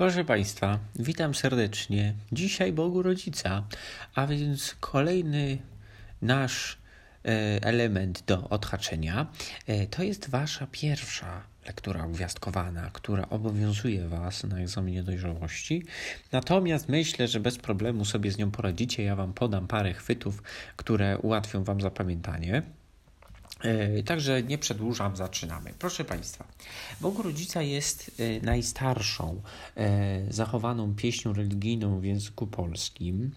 Proszę Państwa, witam serdecznie. Dzisiaj Bogu Rodzica, a więc kolejny nasz e, element do odhaczenia. E, to jest Wasza pierwsza lektura gwiazdkowana, która obowiązuje Was na egzaminie dojrzałości. Natomiast myślę, że bez problemu sobie z nią poradzicie. Ja Wam podam parę chwytów, które ułatwią Wam zapamiętanie. E, także nie przedłużam, zaczynamy. Proszę Państwa, Bogu Rodzica jest e, najstarszą e, zachowaną pieśnią religijną w języku polskim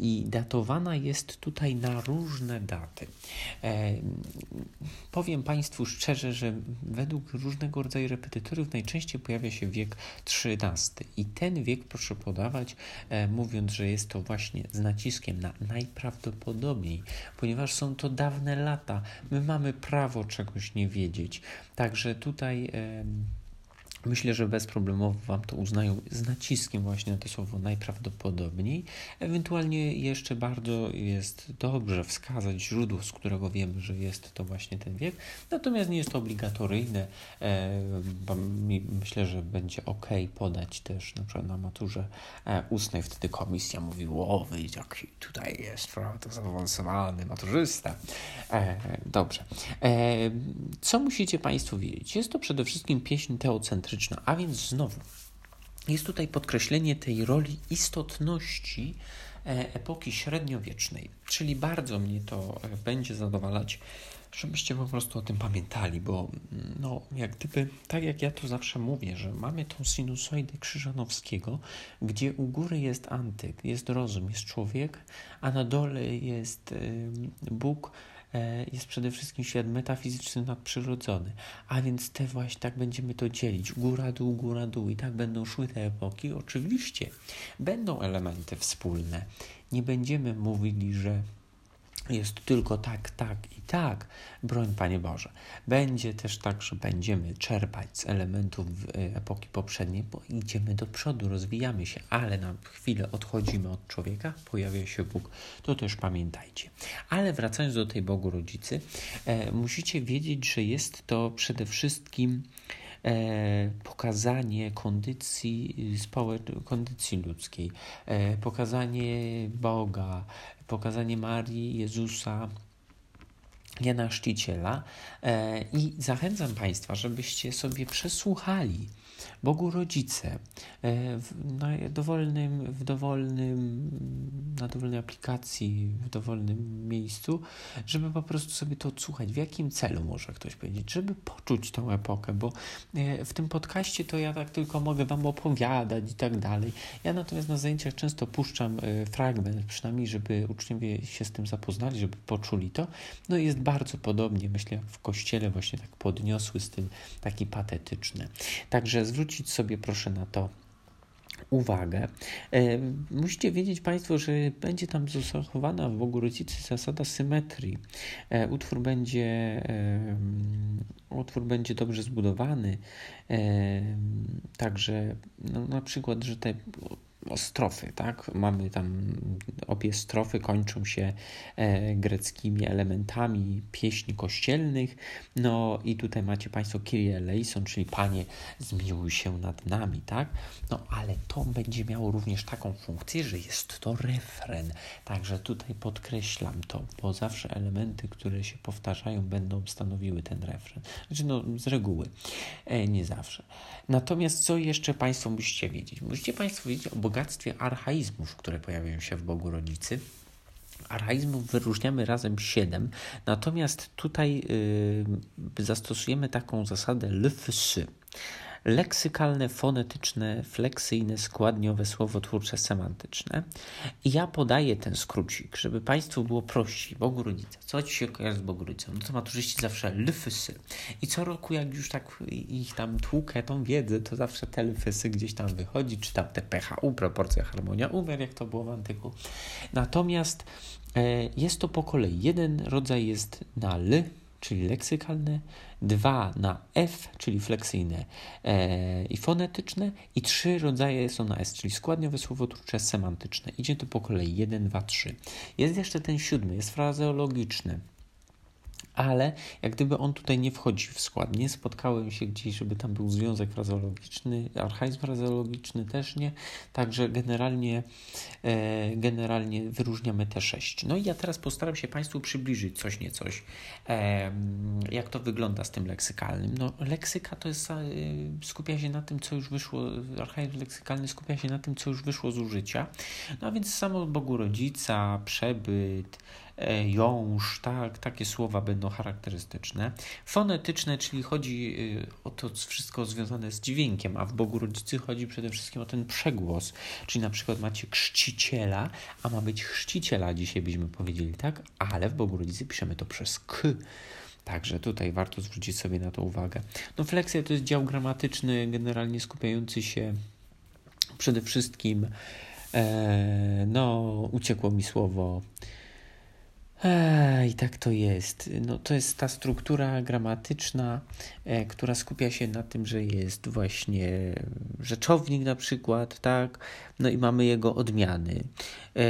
i datowana jest tutaj na różne daty. Powiem Państwu szczerze, że według różnego rodzaju repetytorów najczęściej pojawia się wiek XIII i ten wiek proszę podawać, mówiąc, że jest to właśnie z naciskiem na najprawdopodobniej, ponieważ są to dawne lata, My mamy prawo czegoś nie wiedzieć. Także tutaj. Myślę, że bezproblemowo Wam to uznają z naciskiem właśnie na to słowo najprawdopodobniej. Ewentualnie jeszcze bardzo jest dobrze wskazać źródło, z którego wiemy, że jest to właśnie ten wiek. Natomiast nie jest to obligatoryjne. E, myślę, że będzie ok podać też na przykład na maturze e, ustnej. Wtedy komisja mówi, o, jaki tutaj jest, prawda, zaawansowany maturzysta. E, dobrze. Co musicie Państwo wiedzieć? Jest to przede wszystkim pieśń teocentryczna a więc znowu jest tutaj podkreślenie tej roli istotności e, epoki średniowiecznej, czyli bardzo mnie to e, będzie zadowalać, żebyście po prostu o tym pamiętali, bo mm, no, jak gdyby, tak jak ja to zawsze mówię, że mamy tą sinusoidę Krzyżanowskiego, gdzie u góry jest antyk, jest rozum, jest człowiek, a na dole jest Bóg, jest przede wszystkim świat metafizyczny, nadprzyrodzony. A więc te właśnie tak będziemy to dzielić. Góra, dół, góra, dół. I tak będą szły te epoki. Oczywiście będą elementy wspólne. Nie będziemy mówili, że jest tylko tak, tak i tak, broń Panie Boże. Będzie też tak, że będziemy czerpać z elementów e, epoki poprzedniej, bo idziemy do przodu, rozwijamy się, ale na chwilę odchodzimy od człowieka, pojawia się Bóg. To też pamiętajcie. Ale wracając do tej Bogu Rodzicy, e, musicie wiedzieć, że jest to przede wszystkim pokazanie kondycji, społecz- kondycji ludzkiej, e, pokazanie Boga, pokazanie Marii, Jezusa, Jana Chrzciciela. E, i zachęcam Państwa, żebyście sobie przesłuchali Bogu Rodzice e, w, na dowolnym, w dowolnym, na dowolnej aplikacji, w dowolnym miejscu, żeby po prostu sobie to odsłuchać. W jakim celu może ktoś powiedzieć? Żeby poczuć tą epokę, bo e, w tym podcaście to ja tak tylko mogę Wam opowiadać i tak dalej. Ja natomiast na zajęciach często puszczam e, fragment, przynajmniej żeby uczniowie się z tym zapoznali, żeby poczuli to. No i jest bardzo podobnie, myślę, jak w kościele właśnie tak podniosły styl, taki patetyczny. Także zwrócić sobie proszę na to uwagę. E, musicie wiedzieć Państwo, że będzie tam zachowana w Bogu Rodzicy zasada symetrii. E, utwór będzie, e, utwór będzie dobrze zbudowany, także no, na przykład, że te strofy, tak? Mamy tam obie strofy kończą się e, greckimi elementami pieśni kościelnych. No i tutaj macie Państwo Kyrie eleison, czyli Panie zmiłuj się nad nami, tak? No ale to będzie miało również taką funkcję, że jest to refren. Także tutaj podkreślam to, bo zawsze elementy, które się powtarzają, będą stanowiły ten refren. Znaczy, no z reguły, e, nie zawsze. Natomiast co jeszcze Państwo musicie wiedzieć? Musicie Państwo wiedzieć o bogactwie archaizmów, które pojawiają się w Bogu Rodzicy. Archaizmów wyróżniamy razem siedem, natomiast tutaj yy, zastosujemy taką zasadę lfsy leksykalne, fonetyczne, fleksyjne, składniowe, słowotwórcze, semantyczne. I ja podaję ten skrócik, żeby Państwu było prościej. Bogrójca. Co Ci się kojarzy z Bogrójcą? No to maturzyści zawsze lfysy. I co roku, jak już tak ich tam tłukę, tą wiedzę, to zawsze te lfysy gdzieś tam wychodzi, czy tam te PHU, proporcja, harmonia, umiar, jak to było w antyku. Natomiast e, jest to po kolei. Jeden rodzaj jest na l, czyli leksykalne, dwa na F, czyli fleksyjne e, i fonetyczne i trzy rodzaje są na S, czyli składniowe, słowotwórcze, semantyczne. Idzie to po kolei 1, 2, 3. Jest jeszcze ten siódmy, jest frazeologiczny. Ale jak gdyby on tutaj nie wchodzi w skład. Nie spotkałem się gdzieś, żeby tam był związek frazeologiczny, archaizm frazeologiczny też nie, także generalnie, e, generalnie wyróżniamy te sześć. No i ja teraz postaram się Państwu przybliżyć coś niecoś, e, jak to wygląda z tym leksykalnym. No leksyka to jest, e, skupia się na tym, co już wyszło, archaizm leksykalny skupia się na tym, co już wyszło z użycia, no a więc samo Bogu rodzica, przebyt, jąż, tak, takie słowa będą charakterystyczne. Fonetyczne, czyli chodzi y, o to wszystko związane z dźwiękiem, a w Bogu Rodzicy chodzi przede wszystkim o ten przegłos, czyli na przykład macie chrzciciela, a ma być chrzciciela, dzisiaj byśmy powiedzieli, tak, ale w Bogu Rodzicy piszemy to przez k. Także tutaj warto zwrócić sobie na to uwagę. No fleksja to jest dział gramatyczny, generalnie skupiający się przede wszystkim, e, no uciekło mi słowo, i tak to jest. No, to jest ta struktura gramatyczna, e, która skupia się na tym, że jest właśnie rzeczownik na przykład, tak? No i mamy jego odmiany. E,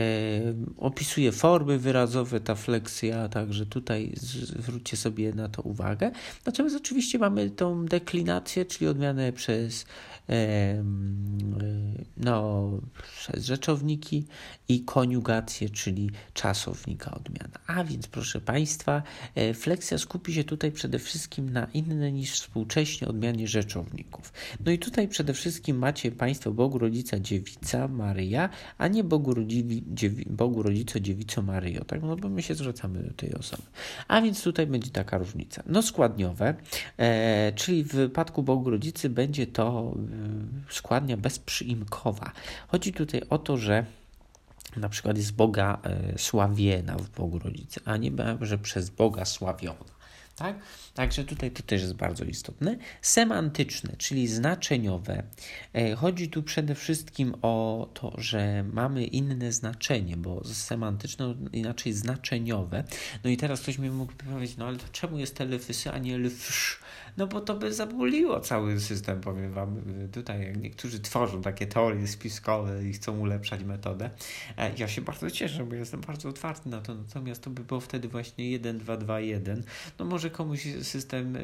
opisuje formy wyrazowe, ta fleksja, także tutaj zwróćcie sobie na to uwagę. Natomiast oczywiście mamy tą deklinację, czyli odmianę przez no, przez rzeczowniki i koniugację, czyli czasownika odmiana. A więc, proszę Państwa, e, fleksja skupi się tutaj przede wszystkim na inne niż współcześnie odmianie rzeczowników. No i tutaj przede wszystkim macie Państwo Bogu Rodzica Dziewica Maryja, a nie Bogu, rodzi, dziewi, Bogu Rodzica Dziewico Maryjo, tak? No bo my się zwracamy do tej osoby. A więc tutaj będzie taka różnica. No składniowe, e, czyli w wypadku Bogu Rodzicy będzie to składnia bezprzyimkowa. Chodzi tutaj o to, że na przykład jest Boga e, sławiena w Bogu Rodzicy, a nie że przez Boga sławiona. Tak? Także tutaj to też jest bardzo istotne. Semantyczne, czyli znaczeniowe. E, chodzi tu przede wszystkim o to, że mamy inne znaczenie, bo semantyczne inaczej znaczeniowe. No i teraz ktoś mi mógł powiedzieć, no ale to czemu jest telefysy, a nie lfsz? No bo to by zabuliło cały system, powiem Wam. Tutaj jak niektórzy tworzą takie teorie spiskowe i chcą ulepszać metodę. E, ja się bardzo cieszę, bo jestem bardzo otwarty na to, natomiast to by było wtedy właśnie 1, 2, 2, 1. No może komuś system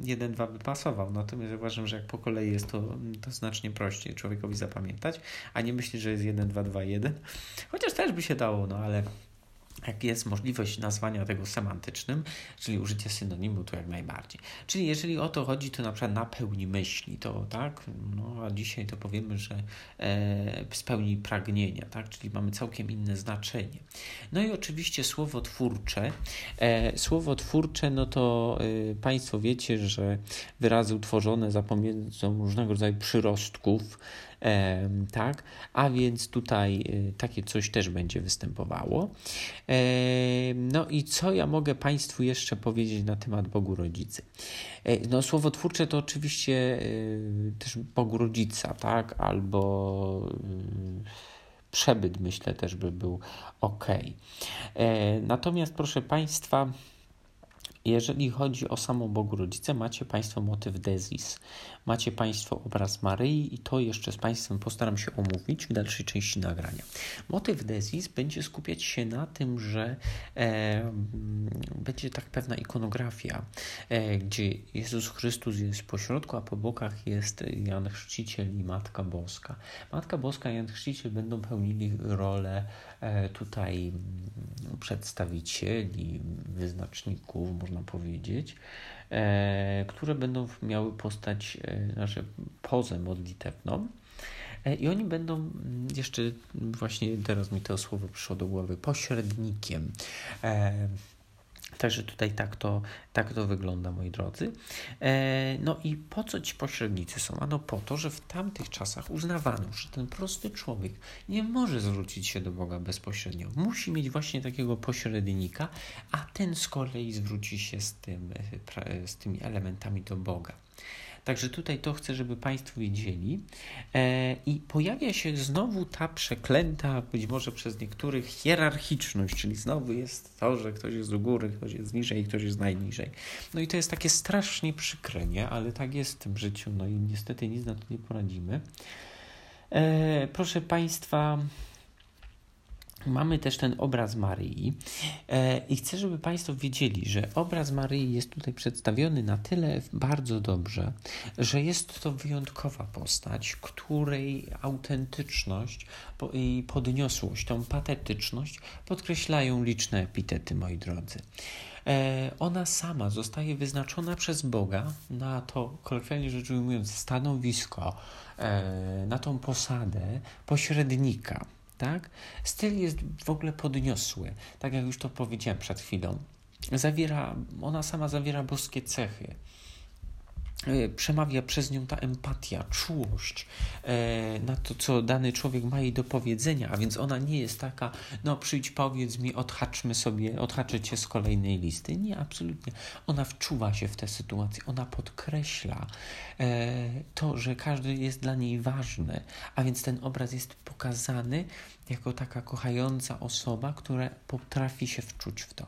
1, y, 2 by pasował, natomiast uważam, że jak po kolei jest to, to znacznie prościej człowiekowi zapamiętać, a nie myśli, że jest 1, 2, 2, 1. Chociaż też by się dało, no ale jak jest możliwość nazwania tego semantycznym, czyli użycie synonimu, to jak najbardziej. Czyli jeżeli o to chodzi, to na przykład napełni myśli, to tak, no a dzisiaj to powiemy, że e, spełni pragnienia, tak, czyli mamy całkiem inne znaczenie. No i oczywiście słowo twórcze. E, słowo twórcze, no to e, Państwo wiecie, że wyrazy utworzone za pomocą różnego rodzaju przyrostków, tak? A więc tutaj y, takie coś też będzie występowało. No i co ja mogę Państwu jeszcze powiedzieć na temat Bogu Rodzicy? E, no, słowo twórcze to oczywiście y, też Bogu Rodzica, tak? Albo y, przebyt, myślę, też by był ok. E, natomiast, proszę Państwa, jeżeli chodzi o samą Bogu Rodzicę, macie Państwo motyw Dezis. Macie Państwo obraz Maryi i to jeszcze z Państwem postaram się omówić w dalszej części nagrania. Motyw Dezis będzie skupiać się na tym, że e, będzie tak pewna ikonografia, e, gdzie Jezus Chrystus jest pośrodku, a po bokach jest Jan Chrzciciel i Matka Boska. Matka Boska i Jan Chrzciciel będą pełnili rolę e, tutaj mm, przedstawicieli, wyznaczników, można powiedzieć. E, które będą miały postać, e, znaczy pozę modlitewną. E, I oni będą mm, jeszcze, właśnie teraz mi to słowo przyszło do głowy, pośrednikiem Także tutaj tak to, tak to wygląda, moi drodzy. E, no i po co ci pośrednicy są? Ano po to, że w tamtych czasach uznawano, że ten prosty człowiek nie może zwrócić się do Boga bezpośrednio. Musi mieć właśnie takiego pośrednika, a ten z kolei zwróci się z, tym, e, z tymi elementami do Boga. Także tutaj to chcę, żeby Państwo wiedzieli. E, I pojawia się znowu ta przeklęta, być może przez niektórych, hierarchiczność, czyli znowu jest to, że ktoś jest u góry, ktoś jest niżej, ktoś jest najniżej. No i to jest takie strasznie przykre, nie? Ale tak jest w tym życiu, no i niestety nic na to nie poradzimy. E, proszę Państwa, Mamy też ten obraz Maryi e, i chcę, żeby Państwo wiedzieli, że obraz Maryi jest tutaj przedstawiony na tyle bardzo dobrze, że jest to wyjątkowa postać, której autentyczność i podniosłość, tą patetyczność podkreślają liczne epitety, moi drodzy. E, ona sama zostaje wyznaczona przez Boga na to, kolokwialnie rzecz ujmując, stanowisko, e, na tą posadę pośrednika tak? Styl jest w ogóle podniosły, tak jak już to powiedziałem przed chwilą. Zawiera, ona sama zawiera boskie cechy. E, przemawia przez nią ta empatia, czułość e, na to, co dany człowiek ma jej do powiedzenia, a więc ona nie jest taka, no przyjdź, powiedz mi, odhaczmy sobie, odhaczę z kolejnej listy. Nie, absolutnie. Ona wczuwa się w tę sytuację, ona podkreśla e, to, że każdy jest dla niej ważny, a więc ten obraz jest pokazany jako taka kochająca osoba, która potrafi się wczuć w to.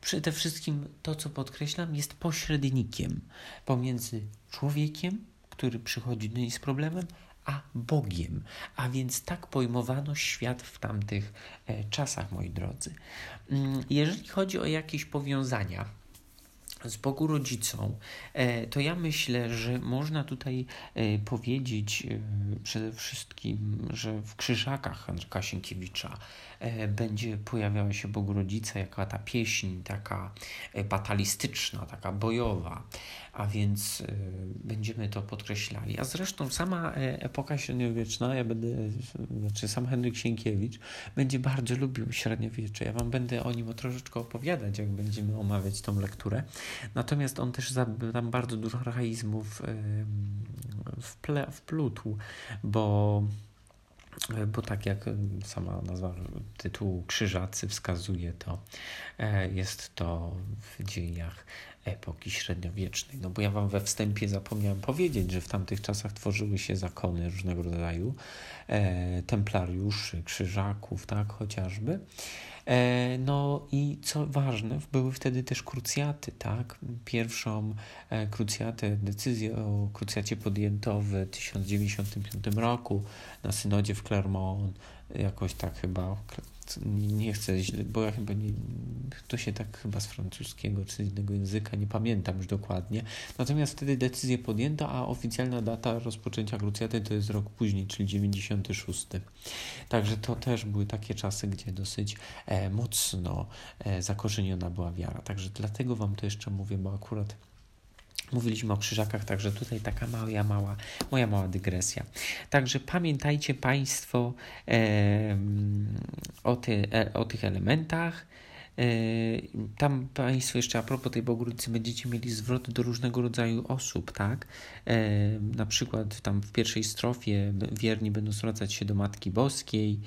Przede wszystkim to, co podkreślam, jest pośrednikiem pomiędzy człowiekiem, który przychodzi do niej z problemem, a Bogiem. A więc tak pojmowano świat w tamtych e, czasach, moi drodzy. Mm, jeżeli chodzi o jakieś powiązania, z Bogu rodzicą, e, to ja myślę, że można tutaj e, powiedzieć przede wszystkim, że w Krzyżakach Andrzeja Sienkiewicza będzie pojawiała się Bogu Rodzica jako ta pieśń taka batalistyczna, taka bojowa a więc y, będziemy to podkreślali. A zresztą sama e, epoka średniowieczna, ja będę, znaczy sam Henryk Sienkiewicz będzie bardzo lubił średniowiecze. Ja Wam będę o nim troszeczkę opowiadać, jak będziemy omawiać tą lekturę. Natomiast on też tam bardzo dużo archaizmów wple, wplótł, bo bo tak jak sama nazwa tytułu Krzyżacy wskazuje, to e, jest to w dziejach epoki średniowiecznej. No bo ja wam we wstępie zapomniałem powiedzieć, że w tamtych czasach tworzyły się zakony różnego rodzaju, e, templariuszy, krzyżaków, tak, chociażby. E, no i co ważne, były wtedy też krucjaty, tak? Pierwszą e, krucjatę, decyzję o krucjacie podjęto w 1095 roku na synodzie w Clermont, jakoś tak chyba nie chcę źle, bo ja chyba nie, to się tak chyba z francuskiego czy innego języka, nie pamiętam już dokładnie. Natomiast wtedy decyzję podjęto, a oficjalna data rozpoczęcia krucjaty to jest rok później, czyli 96. Także to też były takie czasy, gdzie dosyć e, mocno e, zakorzeniona była wiara. Także dlatego Wam to jeszcze mówię, bo akurat Mówiliśmy o krzyżakach, także tutaj taka mała, mała, moja mała dygresja. Także pamiętajcie Państwo e, o, ty, e, o tych elementach. Tam Państwo jeszcze a propos tej Bogórcy będziecie mieli zwrot do różnego rodzaju osób, tak? E, na przykład tam w pierwszej strofie wierni będą zwracać się do Matki Boskiej,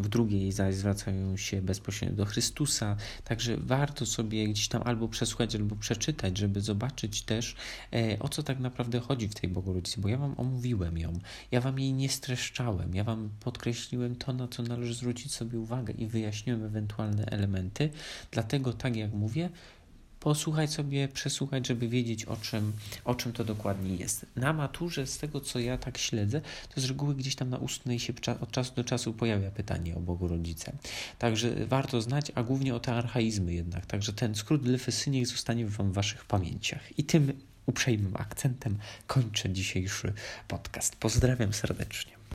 w drugiej zaś zwracają się bezpośrednio do Chrystusa. Także warto sobie gdzieś tam albo przesłuchać, albo przeczytać, żeby zobaczyć też, e, o co tak naprawdę chodzi w tej Bogorodicy, bo ja Wam omówiłem ją, ja Wam jej nie streszczałem, ja Wam podkreśliłem to, na co należy zwrócić sobie uwagę i wyjaśniłem ewentualne elementy. Dlatego, tak jak mówię, posłuchać sobie, przesłuchać, żeby wiedzieć o czym, o czym to dokładnie jest. Na maturze, z tego co ja tak śledzę, to z reguły gdzieś tam na ustnej się od czasu do czasu pojawia pytanie o Bogu Rodzice. Także warto znać, a głównie o te archaizmy jednak. Także ten skrót Lefesy niech zostanie w Waszych pamięciach. I tym uprzejmym akcentem kończę dzisiejszy podcast. Pozdrawiam serdecznie.